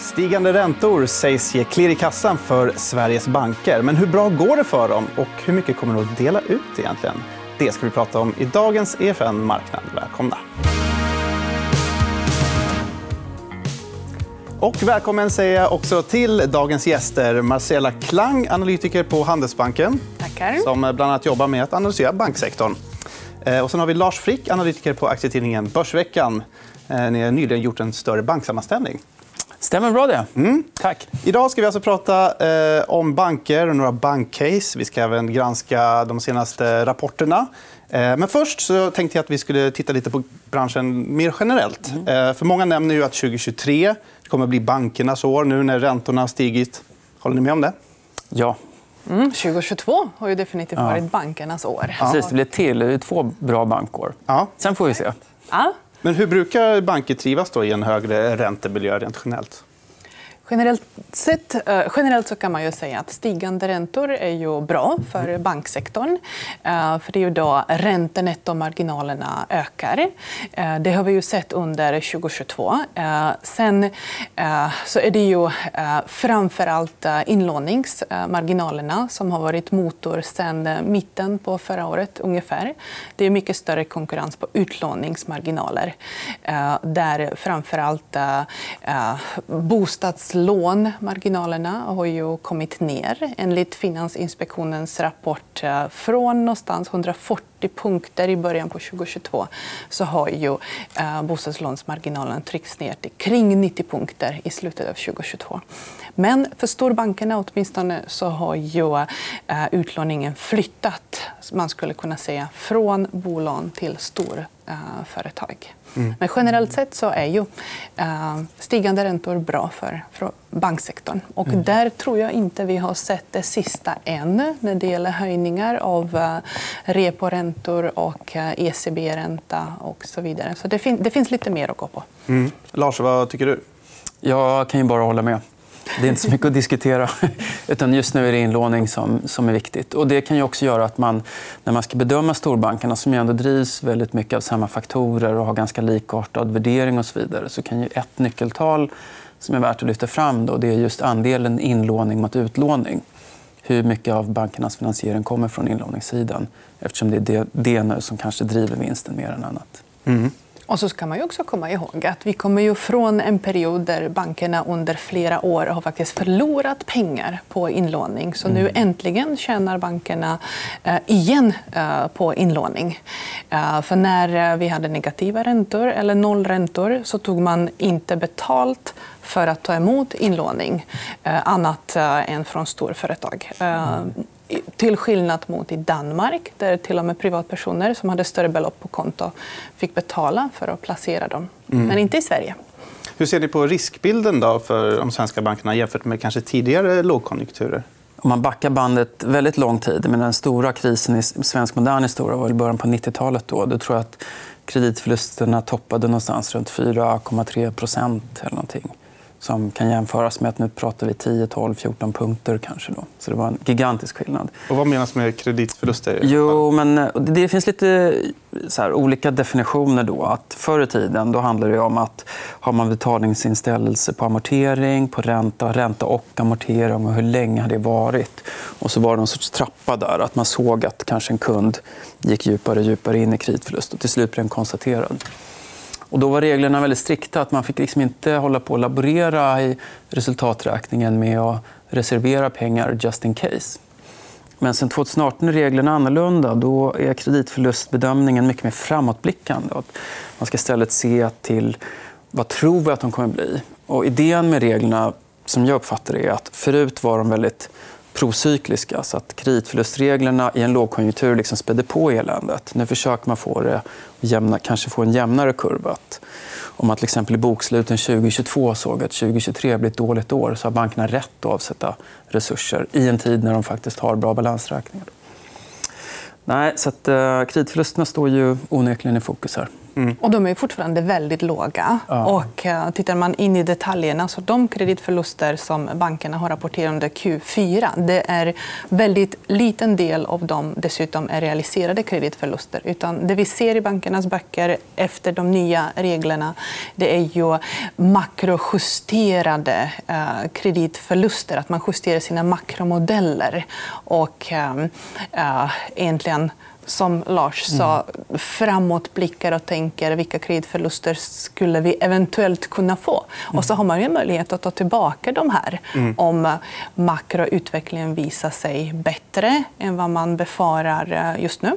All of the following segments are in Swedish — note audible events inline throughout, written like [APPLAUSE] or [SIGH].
Stigande räntor sägs ge klirr i kassan för Sveriges banker. Men hur bra går det för dem och hur mycket kommer de att dela ut egentligen? Det ska vi prata om i dagens EFN Marknad. Välkomna. Och välkommen säger jag också till dagens gäster. Marcela Klang, analytiker på Handelsbanken. Tackar. Som bland annat jobbar med att analysera banksektorn. Eh, och sen har vi Lars Frick, analytiker på aktietidningen Börsveckan. Eh, ni har nyligen gjort en större banksammanställning. Stämmer bra det. Mm. Tack. Idag ska vi alltså prata eh, om banker och några bankcase. Vi ska även granska de senaste rapporterna. Eh, men först så tänkte jag att vi skulle titta lite på branschen mer generellt. Mm. Eh, för många nämner ju att 2023 kommer att bli bankernas år nu när räntorna har stigit. Håller ni med om det? Ja. Mm, 2022 har ju definitivt varit ja. bankernas år. Precis, det blir till. Det är två bra bankår. Ja. Sen får vi se. Ja. Men hur brukar banker trivas då i en högre räntemiljö rent generellt? Generellt, sett, eh, generellt så kan man ju säga att stigande räntor är ju bra för banksektorn. Eh, för det är ju då räntenettomarginalerna ökar. Eh, det har vi ju sett under 2022. Sen så är det ju framför allt inlåningsmarginalerna som har varit motor sen mitten på förra året. ungefär. Det är mycket större konkurrens på utlåningsmarginaler där framför allt bostads lånmarginalerna har ju kommit ner. Enligt Finansinspektionens rapport eh, från någonstans 140 punkter i början på 2022 så har ju eh, bostadslånsmarginalen tryckts ner till kring 90 punkter i slutet av 2022. Men för storbankerna åtminstone så har ju eh, utlåningen flyttat man skulle kunna säga, från bolån till storföretag. Mm. Men generellt sett så är ju uh, stigande räntor bra för, för banksektorn. Och mm. Där tror jag inte vi har sett det sista än när det gäller höjningar av uh, reporäntor och ECB-ränta och så vidare. Så det, fin det, finns lite mer att gå på. Mm. Lars, vad tycker du? Jag kan ju bara hålla med. Det är inte så mycket att diskutera. [LAUGHS] Utan just nu är det inlåning som, som är viktigt. Och det kan ju också göra att man, när man ska bedöma storbankerna som ju ändå drivs väldigt mycket av samma faktorer och har ganska likartad värdering och så vidare så kan ju ett nyckeltal som är värt att lyfta fram då, det är just andelen inlåning mot utlåning. Hur mycket av bankernas finansiering kommer från inlåningssidan eftersom det är det, det nu som kanske driver vinsten mer än annat. Mm. Och så ska man ju också komma ihåg att vi kommer ju från en period där bankerna under flera år har faktiskt förlorat pengar på inlåning. Så nu mm. äntligen tjänar bankerna eh, igen eh, på inlåning. Eh, för när vi hade negativa räntor eller nollräntor så tog man inte betalt för att ta emot inlåning annat än från storföretag. Till skillnad mot i Danmark där till och med privatpersoner som hade större belopp på konto fick betala för att placera dem. Mm. Men inte i Sverige. Hur ser ni på riskbilden då för de svenska bankerna jämfört med kanske tidigare lågkonjunkturer? Om man backar bandet väldigt lång tid, men den stora krisen i svensk modern historia var i början på 90-talet. Då, då tror jag att kreditförlusterna toppade någonstans runt 4,3 procent. Eller någonting som kan jämföras med att nu pratar vi 10, 12, 14 punkter. kanske. Då. Så det var en gigantisk skillnad. Och vad menas med kreditförluster? Jo, men eh, det finns lite så här, olika definitioner. Då. Att förr i tiden då handlade det om att har man betalningsinställelse på amortering, på ränta, ränta och amortering och hur länge har det varit. Och så var det någon sorts trappa där. Att man såg att kanske en kund gick djupare och djupare in i kreditförlust och till slut blev den konstaterad. Och då var reglerna väldigt strikta. att Man fick liksom inte hålla på och laborera i resultaträkningen med att reservera pengar just in case. Men sen 2018 är reglerna annorlunda. Då är kreditförlustbedömningen mycket mer framåtblickande. Man ska istället se till vad tror vi att de kommer att bli. Och idén med reglerna, som jag uppfattar det, är att förut var de väldigt procykliska. Så att kreditförlustreglerna i en lågkonjunktur liksom spädde på eländet. Nu försöker man få det jämna, kanske få en jämnare kurva. Om man till exempel i boksluten 2022 såg att 2023 blir ett dåligt år så har bankerna rätt att avsätta resurser i en tid när de faktiskt har bra balansräkningar. Nej, så att, uh, kreditförlusterna står ju onekligen i fokus här. Mm. Och de är fortfarande väldigt låga. Ja. Och, uh, tittar man in i detaljerna så de kreditförluster som bankerna har rapporterat under Q4 det är väldigt liten del av dem dessutom är realiserade kreditförluster. Utan det vi ser i bankernas böcker efter de nya reglerna det är ju makrojusterade uh, kreditförluster. Att man justerar sina makromodeller. Och, uh, egentligen som Lars sa, mm. framåtblickar och tänker vilka kreditförluster skulle vi eventuellt kunna få. Mm. Och så har man ju möjlighet att ta tillbaka de här mm. om makroutvecklingen visar sig bättre än vad man befarar eh, just nu.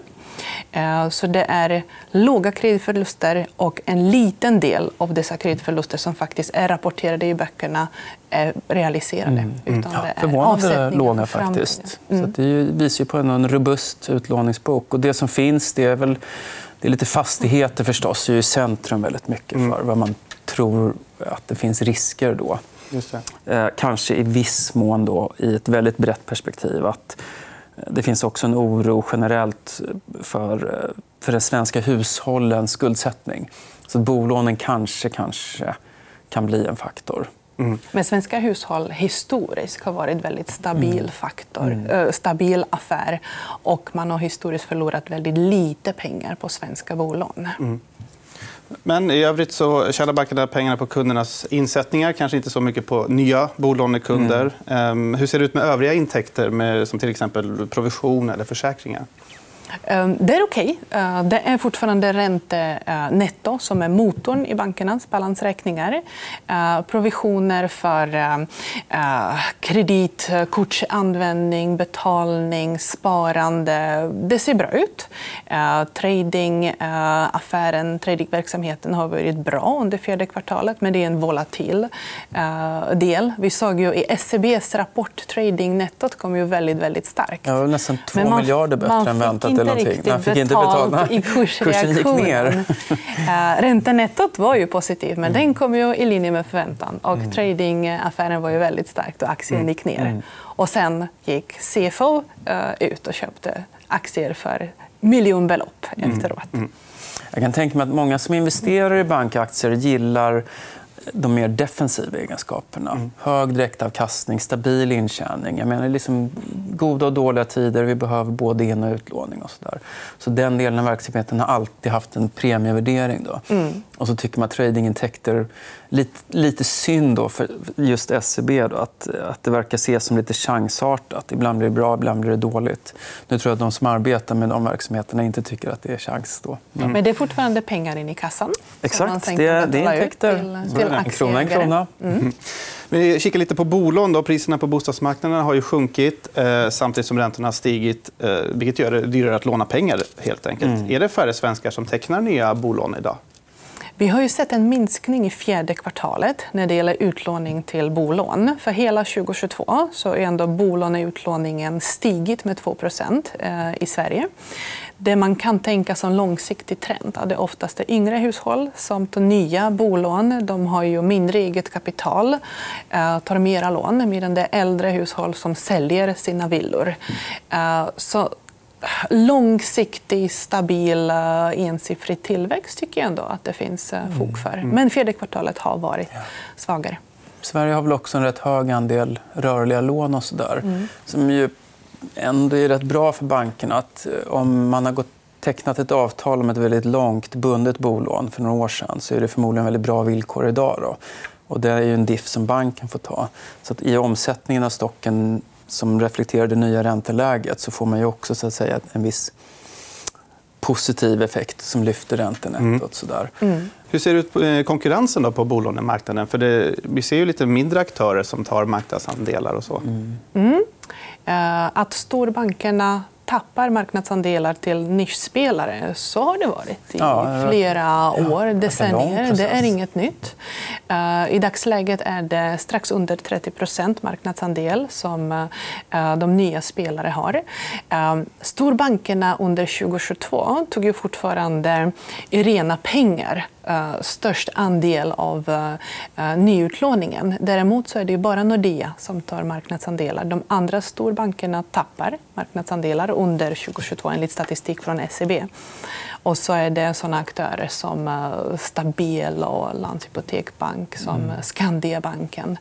Eh, så det är låga kreditförluster och en liten del av dessa kreditförluster som faktiskt är rapporterade i böckerna är realiserade. Mm. Utan ja, förvånande låga faktiskt. Mm. Så det visar ju på en robust utlåningsbok. Och det som finns det är väl det är lite fastigheter förstås. Det är i centrum väldigt mycket mm. för vad man tror att det finns risker då. Eh, kanske i viss mån då, i ett väldigt brett perspektiv. att det finns också en oro generellt för, för den svenska hushållens skuldsättning. Så bolånen kanske, kanske kan bli en faktor. Mm. Men svenska hushåll historiskt har varit en väldigt stabil mm. faktor, mm. stabil affär. Och man har historiskt förlorat väldigt lite pengar på svenska bolån. Mm. Men i övrigt så tjänar bankerna pengarna på kundernas insättningar, kanske inte så mycket på nya bolånekunder. Mm. Ehm, hur ser det ut med övriga intäkter, med, som till exempel provision eller försäkringar? Ehm, det är okej. Okay. Ehm, det är fortfarande räntenetto som är motorn i bankernas balansräkningar. Ehm, provisioner för kreditkortsanvändning, betalning, sparande. Det ser bra ut. Tradingaffären, tradingverksamheten har varit bra under fjärde kvartalet men det är en volatil del. Vi såg ju i SCBs e rapport tradingnettot kom ju väldigt, väldigt starkt. Ja, nästan 2 miljarder bättre än väntat inte riktigt Man fick inte betalt i [LAUGHS] kursreaktionen. Uh, [LAUGHS] räntenettot var ju positivt, men mm. den kom ju i linje med förväntan. Och mm. Tradingaffären var ju väldigt stark och aktien mm. gick ner. Mm. Och sen gick CFO uh, ut och köpte aktier för miljonbelopp mm. efteråt. Jag kan tänka mig att många som investerar i bankaktier gillar de mer defensiva egenskaperna. Mm. Hög direktavkastning, stabil intjäning. Jag menar, liksom goda och dåliga tider. Vi behöver både in och utlåning. Och så, där. så Den delen av verksamheten har alltid haft en premievärdering. Då. Mm. Och så tycker man att tradingintäkter... Lite, lite synd då för just SEB då, att, att det verkar ses som lite chansartat. Ibland blir det bra, ibland blir det dåligt. Nu tror jag att de som arbetar med de verksamheterna inte tycker att det är chans. Då. Mm. Men det är fortfarande pengar in i kassan? Exakt. Det, det är intäkter. Till, till en krona en krona. Mm. Vi kikar lite på bolån. Då. Priserna på bostadsmarknaden har ju sjunkit eh, samtidigt som räntorna har stigit eh, vilket gör det dyrare att låna pengar. helt enkelt. Mm. Är det färre svenskar som tecknar nya bolån idag? Vi har ju sett en minskning i fjärde kvartalet när det gäller utlåning till bolån. För hela 2022 så är ändå bolåneutlåningen stigit med 2 eh, i Sverige. Det man kan tänka som långsiktig trend är oftast det yngre hushåll som tar nya bolån. De har ju mindre eget kapital, och tar mera lån medan det är äldre hushåll som säljer sina villor. Eh, så långsiktig, stabil, ensiffrig tillväxt tycker jag ändå att det finns eh, fog för. Mm. Men fjärde kvartalet har varit svagare. Sverige har väl också en rätt hög andel rörliga lån och så där, mm. som ju ändå är rätt bra för bankerna. Att eh, om man har gått tecknat ett avtal om ett väldigt långt bundet bolån för några år sedan så är det förmodligen väldigt bra villkor idag. Då. Och det är ju en diff som banken får ta. Så att I omsättningen av stocken som reflekterar det nya ränteläget så får man ju också så att säga, en viss positiv effekt som lyfter räntenettot. Mm. Mm. Hur ser det ut på eh, konkurrensen då på bolånemarknaden? För det, vi ser ju lite mindre aktörer som tar marknadsandelar. och så. Mm. Mm. Eh, att storbankerna tappar marknadsandelar till nischspelare. Så har det varit i ja, flera år, ja, decennier. Det är inget nytt. Eh, I dagsläget är det strax under 30% marknadsandel som eh, de nya spelare har. Eh, storbankerna under 2022 tog ju fortfarande rena pengar uh, störst andel av uh, nyutlåningen. Däremot så är det bara Nordea som tar marknadsandelar. De andra storbankerna tappar marknadsandelar under 2022 enligt statistik från SEB. Och så är det såna aktörer som eh, Stabil och Landshypotekbank, som mm. Skandiabanken.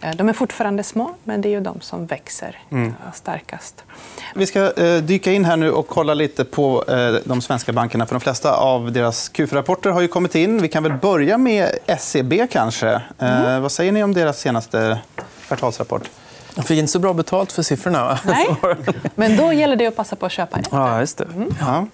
Eh, de är fortfarande små, men det är ju de som växer mm. starkast. Vi ska dyka in här nu och kolla lite på de svenska bankerna. För De flesta av deras Q4-rapporter har ju kommit in. Vi kan väl börja med SEB. kanske. Mm. Vad säger ni om deras senaste kvartalsrapport? Jag fick inte så bra betalt för siffrorna. Nej. [LAUGHS] Men då gäller det att passa på att köpa efter. Ja, just det. Mm. Ja.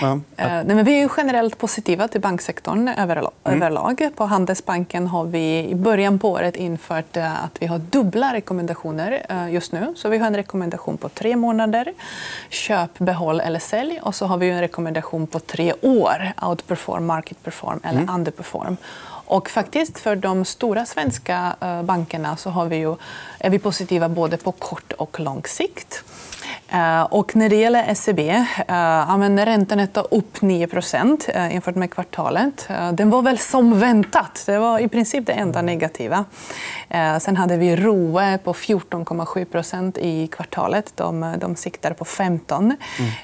Ja. Nej, men vi är generellt positiva till banksektorn överlag. Mm. överlag. På Handelsbanken har vi i början på året infört uh, att vi har dubbla rekommendationer uh, just nu. Så vi har en rekommendation på tre månader, köp, behåll eller sälj. Och så har vi en rekommendation på tre år, outperform, market perform eller mm. underperform. Och faktiskt för de stora svenska eh, bankerna så har vi ju, är vi positiva både på kort och lång sikt. Eh, och när det gäller SEB, uh, räntenetto upp 9% jämfört med kvartalet. Den var väl som väntat. Det var i princip det enda negativa. Sen hade vi ROE på 14,7% i kvartalet. De, de siktar på 15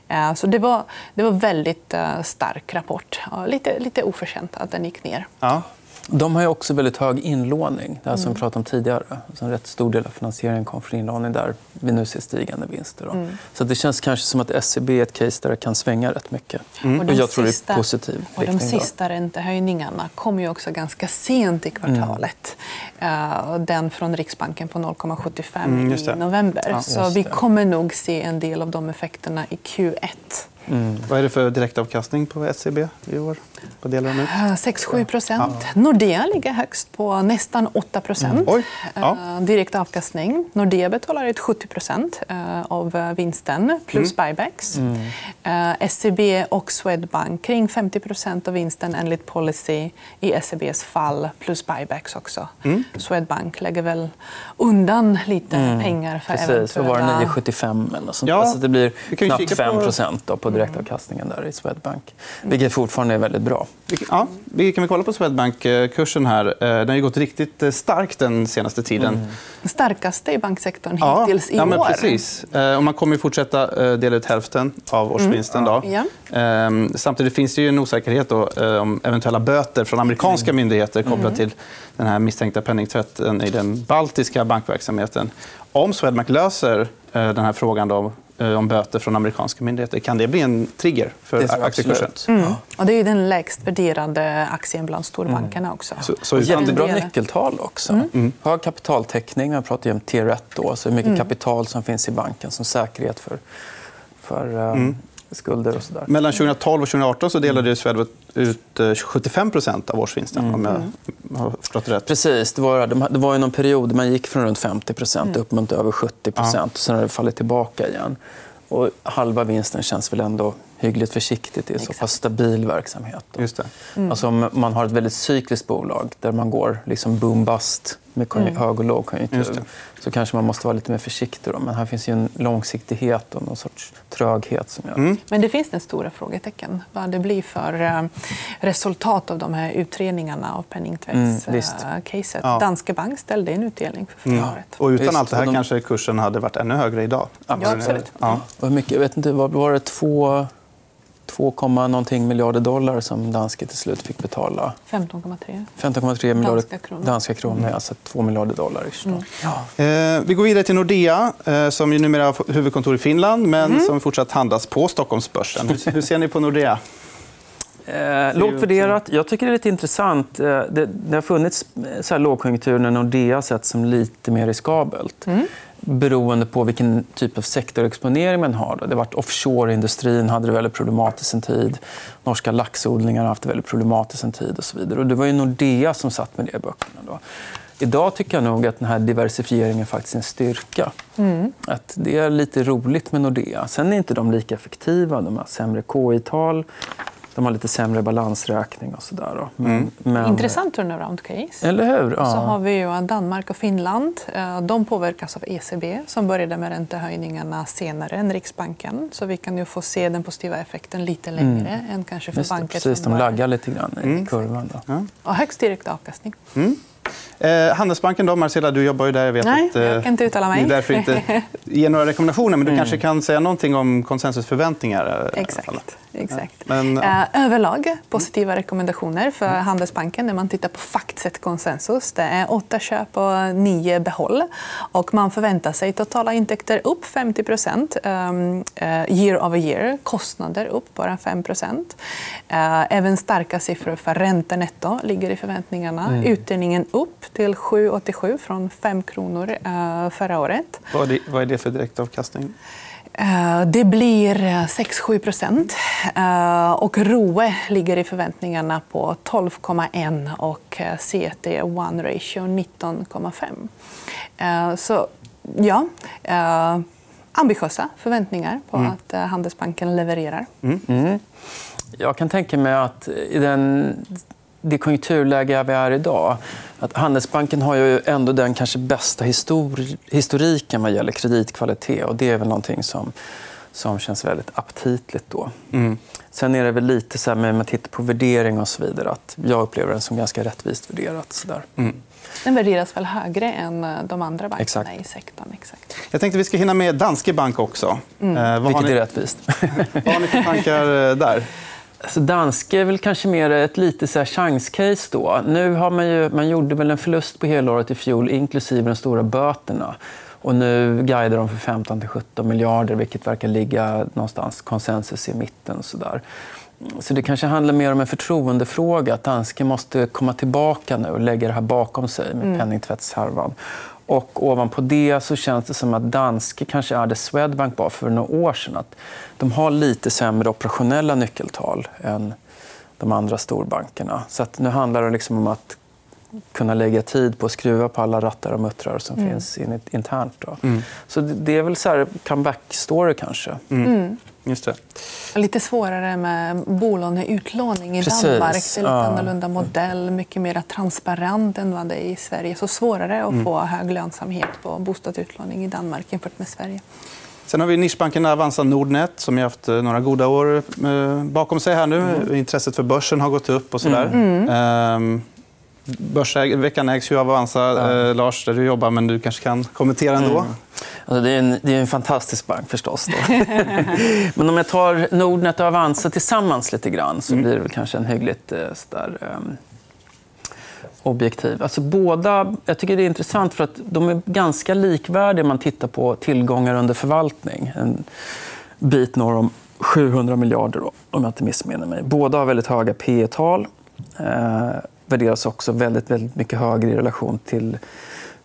mm. Så det var, det var väldigt stark rapport. Lite, lite oförtjänt att den gick ner. Ja. De har också väldigt hög inlåning. Det här som vi mm. pratade om tidigare. Så en rätt stor del av finansieringen kom från inlåning där vi nu ser stigande vinster. Mm. Så det känns kanske som att SEB är ett case där det kan svänga rätt mycket. Mm. Och jag tror sista, det är positiv och De sista räntehöjningarna kom ju också ganska sent i kvartalet. Mm. Den från Riksbanken på 0,75 mm, i november. Ja, så vi kommer nog se en del av de effekterna i Q1. Mm. Vad är det för direktavkastning på SEB i år? På delar 6-7 procent. Ja. Nordea ligger högst på nästan 8 procent. Mm. Ja. Eh, direkt avkastning. Nordea betalar ut 70 procent eh, av vinsten plus mm. buybacks. Mm. Eh, SEB och Swedbank kring 50 procent av vinsten enligt policy i SEBs fall plus buybacks också. Mm. Swedbank lägger väl undan lite mm. pengar för Precis. eventuella... Vad var det 9,75 eller sånt. Ja. Alltså det blir knappt 5 procent på direktavkastningen där i Swedbank. Vilket fortfarande är väldigt bra. Ja, vi kan kolla på Swedbank-kursen. här. Eh, den har gått riktigt eh, starkt den senaste tiden. Mm. Den starkaste i banksektorn hittills ja, i ja, år. Precis. Eh, och man kommer fortsätta dela ut hälften av årsvinsten. Då. Mm. Ja. Ehm, samtidigt finns det en osäkerhet då, om eventuella böter från amerikanska mm. myndigheter kopplat mm. till den här misstänkta penningtvätten i den baltiska bankverksamheten. Om Swedbank löser den här frågan då, om böter från amerikanska myndigheter. Kan det bli en trigger för aktiekursen? Mm. Och det är den lägst värderade aktien bland storbankerna. Mm. också. Så, så Jättebra nyckeltal också. Mm. mm. Hög kapitaltäckning. Man pratar om tier 1. Då, så mycket mm. kapital som finns i banken som säkerhet för, för eh, mm skulder och så där. Mellan 2012 och 2018 så delade Swedbank ut 75 eh, av årsvinsten. Mm. Om jag har förstått rätt. Precis. Det var, det var någon period där man gick från runt 50 mm. upp mot över 70% ja. Sen har det fallit tillbaka igen. Och halva vinsten känns väl ändå hyggligt försiktigt i en så pass stabil verksamhet. Just det. Mm. Alltså om man har ett väldigt cykliskt bolag där man går liksom boom-bust med mm. hög och lågkonjunktur så kanske man måste vara lite mer försiktig. Då. Men här finns ju en långsiktighet och någon sorts tröghet. Som gör... Mm. Men det finns den stora frågetecken. Vad det blir för eh, resultat av de här utredningarna av penningtvättscaset. Mm, ja. Danske Bank ställde en utdelning för förra mm. året. Och utan visst. allt det här kanske kursen hade varit ännu högre idag. Ja, absolut. Ja. Och mycket, jag vet inte, var det? Två 2, någonting miljarder dollar som danske till slut fick betala. 15,3 15,3 miljarder danska kronor. Danska kronor mm. Alltså 2 miljarder dollar. Mm. Ja. Eh, vi går vidare till Nordea, eh, som ju numera har huvudkontor i Finland men mm. som fortsatt handlas på Stockholmsbörsen. Hur, hur ser ni på Nordea? Eh, lågt värderat. Jag tycker det är lite intressant. Eh, det, det har funnits så här lågkonjunktur när Nordea sett som lite mer riskabelt. Mm beroende på vilken typ av sektorexponering man har. Det har varit offshore-industrin hade det väldigt problematiskt en tid. Norska laxodlingar har haft det väldigt problematiskt en tid. och så vidare. Och det var ju Nordea som satt med det i böckerna. Då. Idag tycker jag nog att den här diversifieringen faktiskt är en styrka. Mm. Att det är lite roligt med Nordea. Sen är inte de lika effektiva. De har sämre KI-tal. De har lite sämre balansräkning. och så där. Men, mm. men... Intressant turnaround-case. Eller hur? Ja. Så har vi ju Danmark och Finland. Eh, de påverkas av ECB som började med räntehöjningarna senare än Riksbanken. Så vi kan ju få se den positiva effekten lite längre mm. än kanske för banker. Precis, de laggar lite grann i mm. kurvan. Då. Ja. Och högst direkt avkastning. Mm. Eh, Handelsbanken, då, Marcela, du jobbar ju där. Jag vet Nej, att, eh, jag kan inte uttala mig. därför inte [LAUGHS] ger några rekommendationer. Men du mm. kanske kan säga någonting om konsensusförväntningar? Exakt. Exakt. Men, ja. Eh, överlag positiva rekommendationer för Handelsbanken när man tittar på Factset konsensus. Det är åtta köp och nio behåll. Och man förväntar sig totala intäkter upp 50 um, year over year. Kostnader upp bara 5 uh, Även starka siffror för räntenetto ligger i förväntningarna. Mm. Utdelningen upp till 7,87 från 5 kronor förra året. Vad är det, vad är det för direktavkastning? Eh, det blir 6-7 procent. Eh, och ROE ligger i förväntningarna på 12,1 och CET1 ratio 19,5. Så ja, eh, ambitiösa förväntningar på mm. att Handelsbanken levererar. Mm. Mm. Jag kan tänka mig att i den det konjunkturläge vi är idag. Att Handelsbanken har ju ändå den kanske bästa histori historiken vad gäller kreditkvalitet. Och det är väl någonting som, som känns väldigt aptitligt. Då. Mm. Sen är det väl lite så här med man tittar på värdering och så vidare. att Jag upplever den som ganska rättvist värderat. Så där. Mm. Den värderas väl högre än eh, de andra bankerna Exakt. i sektorn? Exakt. Jag tänkte vi ska hinna med Danske Bank också. Mm. Eh, Vilket ni... är rättvist. [LAUGHS] vad har ni för tankar eh, där? Alltså dansk är väl kanske mer ett lite så här chanscase. Då. Nu har man, ju, man gjorde väl en förlust på helåret i fjol, inklusive de stora böterna. Och nu guidar de för 15-17 miljarder, vilket verkar ligga någonstans konsensus i mitten. Så, där. så det kanske handlar mer om en förtroendefråga. Att danske måste komma tillbaka nu och lägga det här bakom sig med mm. penningtvättshärvan. Och ovanpå det så känns det som att Danske kanske är det Swedbank var för några år sedan. Att de har lite sämre operationella nyckeltal än de andra storbankerna. Så att nu handlar det liksom om att kunna lägga tid på att skruva på alla rattar och muttrar som mm. finns internt. Då. Mm. Så det är väl så comeback-story kanske. Mm. mm. Just det. Lite svårare med bolåneutlåning i Precis. Danmark. Det är lite ja. annorlunda modell, mycket mer transparent än vad det är i Sverige. Så svårare att mm. få hög lönsamhet på bostadsutlåning i Danmark jämfört med Sverige. Sen har vi nischbanken Avanza Nordnet som har haft eh, några goda år eh, bakom sig. här nu. Mm. Intresset för börsen har gått upp. och så där. Mm. Ehm, Börsveckan ägs ju av Avanza, ja. eh, Lars, där du jobbar. Men du kanske kan kommentera ändå. Mm. Alltså det, är en, det är en fantastisk bank förstås. [LAUGHS] men om jag tar Nordnet och Avanza tillsammans lite grann så mm. blir det kanske en hyggligt eh, sådär, um, objektiv. Alltså båda, jag tycker det är intressant för att de är ganska likvärdiga om man tittar på tillgångar under förvaltning. En bit norr om 700 miljarder, om jag inte missminner mig. Båda har väldigt höga P tal eh, värderas också väldigt, väldigt mycket högre i relation till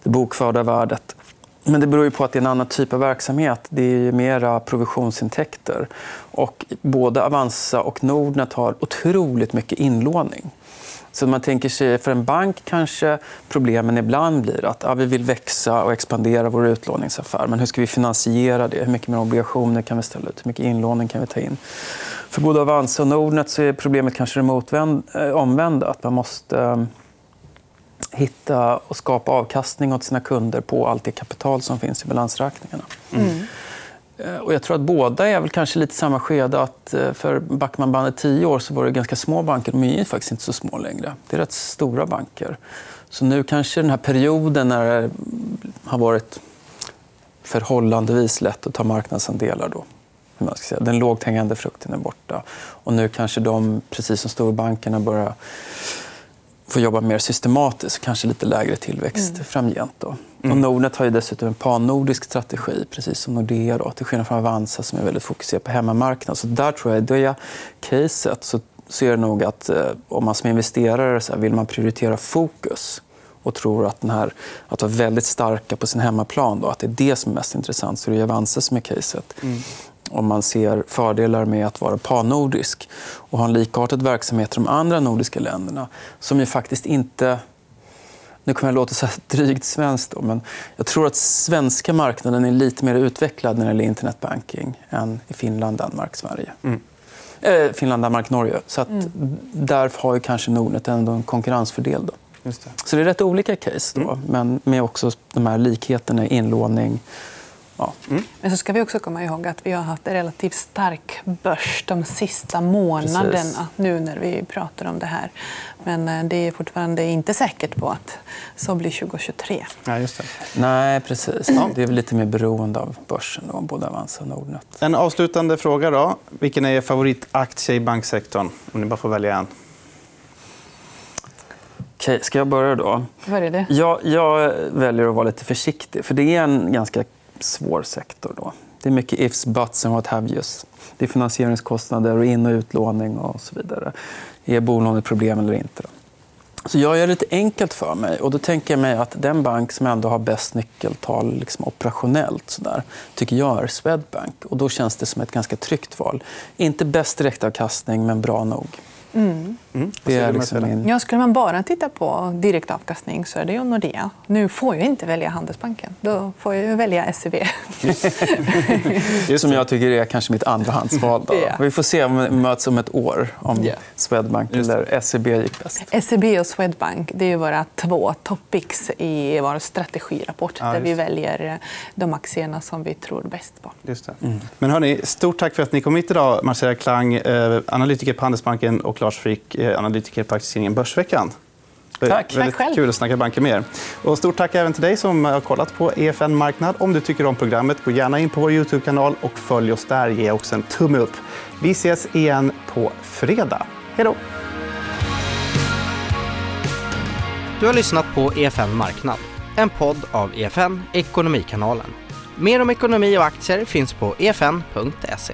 det bokförda värdet. Men det beror ju på att det är en annan typ av verksamhet. Det är mera provisionsintäkter. Och både Avanza och Nordnet har otroligt mycket inlåning. Så man tänker sig, för en bank kanske problemen ibland blir att ja, vi vill växa och expandera vår utlåningsaffär. Men hur ska vi finansiera det? Hur mycket mer obligationer kan vi ställa ut? Hur mycket inlåning kan vi ta in? För både Avanza och Nordnet så är problemet kanske det eh, omvända. Att man måste ehm, hitta och skapa avkastning åt sina kunder på allt det kapital som finns i balansräkningarna. Mm. Eh, och jag tror att båda är väl kanske lite samma skede. Att eh, för backar man bandet tio år så var det ganska små banker. De är faktiskt inte så små längre. Det är rätt stora banker. Så nu kanske den här perioden när det har varit förhållandevis lätt att ta marknadsandelar då, hur man ska säga. Den lågt hängande frukten är borta. Och nu kanske de, precis som storbankerna, börjar få jobba mer systematiskt. Kanske lite lägre tillväxt mm. framgent. Då. Mm. Och Nordnet har ju dessutom en pannordisk strategi, precis som Nordea. Då, till skillnad från Avanza som är väldigt fokuserad på hemmamarknaden. Så där tror jag, i det caset, så, så är det nog att eh, om man som investerare så här, vill man prioritera fokus och tror att, den här, att vara väldigt starka på sin hemmaplan, då, att det är det som är mest intressant, så är det Avanza som är caset. Mm om man ser fördelar med att vara pannordisk och ha en likartad verksamhet i de andra nordiska länderna som ju faktiskt inte... Nu kommer jag låta så [LAUGHS] drygt svenskt, då, men jag tror att svenska marknaden är lite mer utvecklad när det gäller internetbanking än i Finland, Danmark, Sverige. Mm. Eh, Finland, Danmark, Norge. Så att mm. Där har ju kanske Nordnet ändå en konkurrensfördel. Då. Det. Så det är rätt olika case, då, mm. men med också de här likheterna i inlåning Ja. Mm. Men så ska vi också komma ihåg att vi har haft en relativt stark börs de sista månaderna Precis. nu när vi pratar om det här. Men eh, det är fortfarande inte säkert på att så blir 2023. Ja, just det. Nej, precis. Det är väl lite mer beroende av börsen, då, både Avanza och Nordnet. En avslutande fråga. Då. Vilken är er favoritaktie i banksektorn? Om ni bara får välja en. Okej, ska jag börja då? Vad är det? Jag, jag väljer att vara lite försiktig. för Det är en ganska svår sektor. Då. Det är mycket ifs, buts and what have yous. Det är finansieringskostnader och in och utlåning och så vidare. Är bolånet problem eller inte? Då? Så jag gör det lite enkelt för mig. och Då tänker jag mig att den bank som ändå har bäst nyckeltal liksom operationellt så där, tycker jag är Swedbank. Och då känns det som ett ganska tryggt val. Inte bäst direktavkastning, men bra nog. Mm. Mm. Det är liksom min... ja, skulle man bara titta på direktavkastning så är det ju Nordea. Nu får jag inte välja Handelsbanken. Då får jag välja SEB. [LAUGHS] det är som jag tycker är kanske mitt andrahandsval. Då. [LAUGHS] Yeah. Vi får se om vi möts om ett år om yeah. Swedbank eller SEB gick bäst. SEB och Swedbank det är våra två topics i vår strategirapport ja, där vi väljer de aktierna som vi tror bäst på. Just det. Mm. Men hörni, stort tack för att ni kom hit idag. Marcela Klang, eh, analytiker på Handelsbanken och Lars Frick, eh, analytiker på aktietidningen Börsveckan. Tack. Väldigt tack kul att snacka banker med er. Och stort tack även till dig som har kollat på EFN Marknad. Om du tycker om programmet, gå gärna in på vår Youtube-kanal och följ oss där. Ge också en tumme upp. Vi ses igen på fredag. Hej då! Du har lyssnat på EFN Marknad, en podd av EFN Ekonomikanalen. Mer om ekonomi och aktier finns på efn.se.